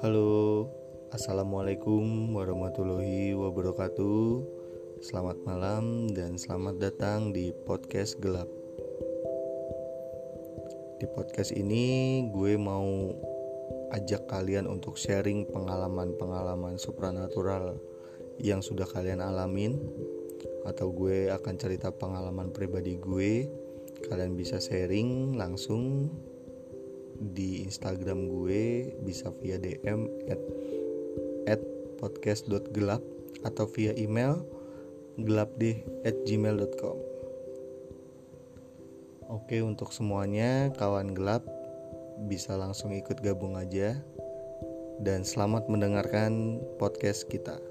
Halo, assalamualaikum warahmatullahi wabarakatuh. Selamat malam dan selamat datang di podcast gelap. Di podcast ini, gue mau ajak kalian untuk sharing pengalaman-pengalaman supranatural yang sudah kalian alamin, atau gue akan cerita pengalaman pribadi gue. Kalian bisa sharing langsung di Instagram gue bisa via DM at, at podcast.gelap atau via email gelapdeh at gmail.com Oke untuk semuanya kawan gelap bisa langsung ikut gabung aja dan selamat mendengarkan podcast kita.